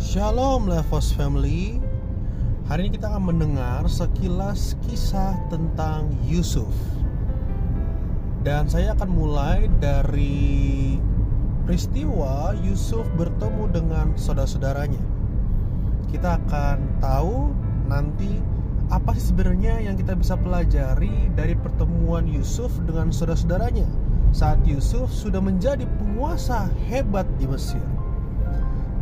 Shalom Levos Family. Hari ini kita akan mendengar sekilas kisah tentang Yusuf. Dan saya akan mulai dari peristiwa Yusuf bertemu dengan saudara-saudaranya. Kita akan tahu nanti apa sih sebenarnya yang kita bisa pelajari dari pertemuan Yusuf dengan saudara-saudaranya saat Yusuf sudah menjadi penguasa hebat di Mesir.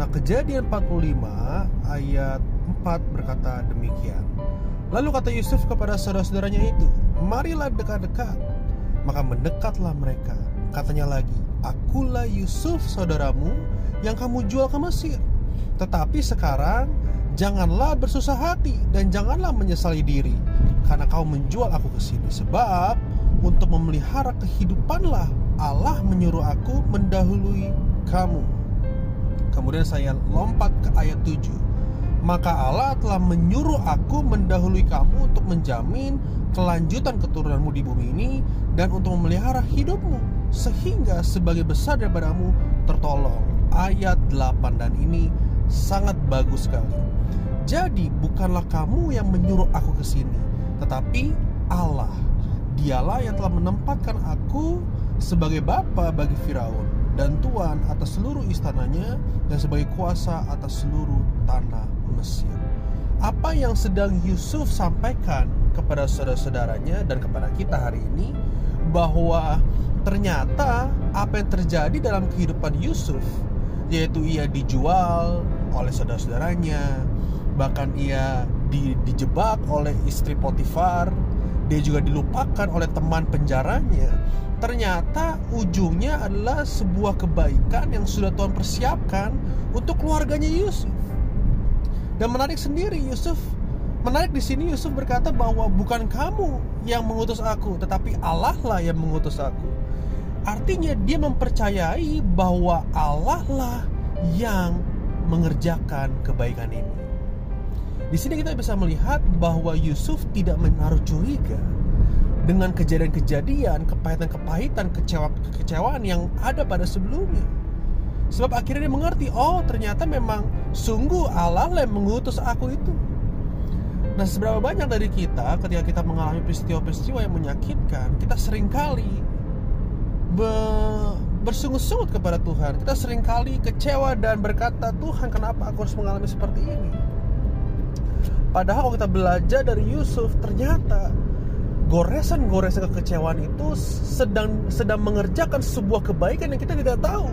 Nah, kejadian 45 ayat 4 berkata demikian. Lalu kata Yusuf kepada saudara-saudaranya itu, "Marilah dekat-dekat." Maka mendekatlah mereka. Katanya lagi, "Akulah Yusuf saudaramu yang kamu jual ke Mesir. Tetapi sekarang janganlah bersusah hati dan janganlah menyesali diri karena kau menjual aku ke sini sebab untuk memelihara kehidupanlah Allah menyuruh aku mendahului kamu." Kemudian saya lompat ke ayat 7 Maka Allah telah menyuruh aku mendahului kamu untuk menjamin kelanjutan keturunanmu di bumi ini Dan untuk memelihara hidupmu Sehingga sebagai besar daripadamu tertolong. Ayat 8 dan ini sangat bagus sekali. Jadi bukanlah kamu yang menyuruh aku ke sini Tetapi Allah. Dialah yang telah menempatkan aku sebagai bapa bagi Firaun dan tuan atas seluruh istananya dan sebagai kuasa atas seluruh tanah Mesir. Apa yang sedang Yusuf sampaikan kepada saudara-saudaranya dan kepada kita hari ini bahwa ternyata apa yang terjadi dalam kehidupan Yusuf yaitu ia dijual oleh saudara-saudaranya, bahkan ia di, dijebak oleh istri Potifar, dia juga dilupakan oleh teman penjaranya ternyata ujungnya adalah sebuah kebaikan yang sudah Tuhan persiapkan untuk keluarganya Yusuf. Dan menarik sendiri Yusuf Menarik di sini Yusuf berkata bahwa bukan kamu yang mengutus aku, tetapi Allah lah yang mengutus aku. Artinya dia mempercayai bahwa Allah lah yang mengerjakan kebaikan ini. Di sini kita bisa melihat bahwa Yusuf tidak menaruh curiga dengan kejadian-kejadian, kepahitan-kepahitan, kecewa-kekecewaan yang ada pada sebelumnya. Sebab akhirnya dia mengerti, oh ternyata memang sungguh Allah yang mengutus aku itu. Nah seberapa banyak dari kita ketika kita mengalami peristiwa-peristiwa yang menyakitkan, kita sering kali be bersungut-sungut kepada Tuhan. Kita sering kali kecewa dan berkata, Tuhan kenapa aku harus mengalami seperti ini? Padahal kalau kita belajar dari Yusuf, ternyata goresan-goresan kekecewaan itu sedang sedang mengerjakan sebuah kebaikan yang kita tidak tahu.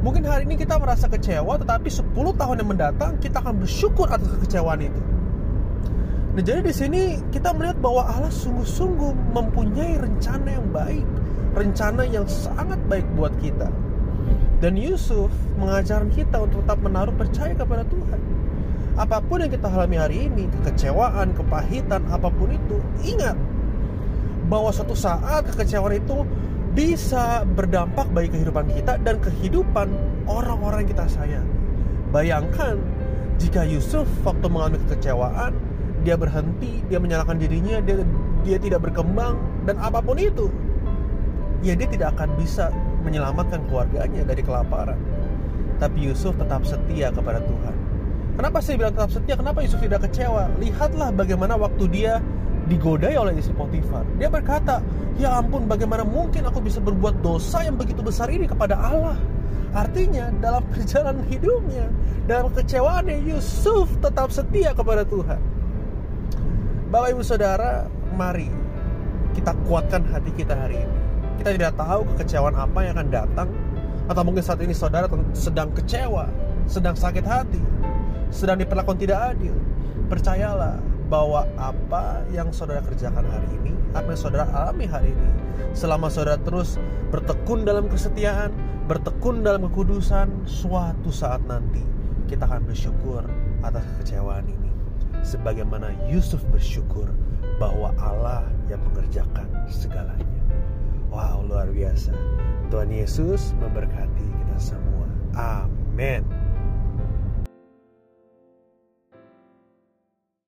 Mungkin hari ini kita merasa kecewa, tetapi 10 tahun yang mendatang kita akan bersyukur atas kekecewaan itu. Nah, jadi di sini kita melihat bahwa Allah sungguh-sungguh mempunyai rencana yang baik, rencana yang sangat baik buat kita. Dan Yusuf mengajarkan kita untuk tetap menaruh percaya kepada Tuhan. Apa pun yang kita alami hari ini, kekecewaan, kepahitan, apa pun itu, ingat bahwa suatu saat kekecewaan itu bisa berdampak bagi kehidupan kita dan kehidupan orang-orang kita sayang. Bayangkan jika Yusuf waktu mengalami kekecewaan, dia berhenti, dia menyalahkan dirinya, dia dia tidak berkembang dan apa pun itu, ya dia tidak akan bisa menyelamatkan keluarganya dari kelaparan. Tapi Yusuf tetap setia kepada Tuhan. Kenapa saya bilang tetap setia? Kenapa Yusuf tidak kecewa? Lihatlah bagaimana waktu dia digodai oleh istri Potifar. Dia berkata, "Ya ampun, bagaimana mungkin aku bisa berbuat dosa yang begitu besar ini kepada Allah?" Artinya, dalam perjalanan hidupnya, dalam kecewaannya, Yusuf tetap setia kepada Tuhan. Bapak Ibu Saudara, mari kita kuatkan hati kita hari ini. Kita tidak tahu kekecewaan apa yang akan datang, atau mungkin saat ini saudara sedang kecewa, sedang sakit hati, sedang diperlakukan tidak adil. Percayalah, bahwa apa yang saudara kerjakan hari ini, apa yang saudara alami hari ini, selama saudara terus bertekun dalam kesetiaan, bertekun dalam kekudusan, suatu saat nanti kita akan bersyukur atas kekecewaan ini. Sebagaimana Yusuf bersyukur bahwa Allah yang mengerjakan segalanya. Wow, luar biasa. Tuhan Yesus memberkati kita semua. Amin.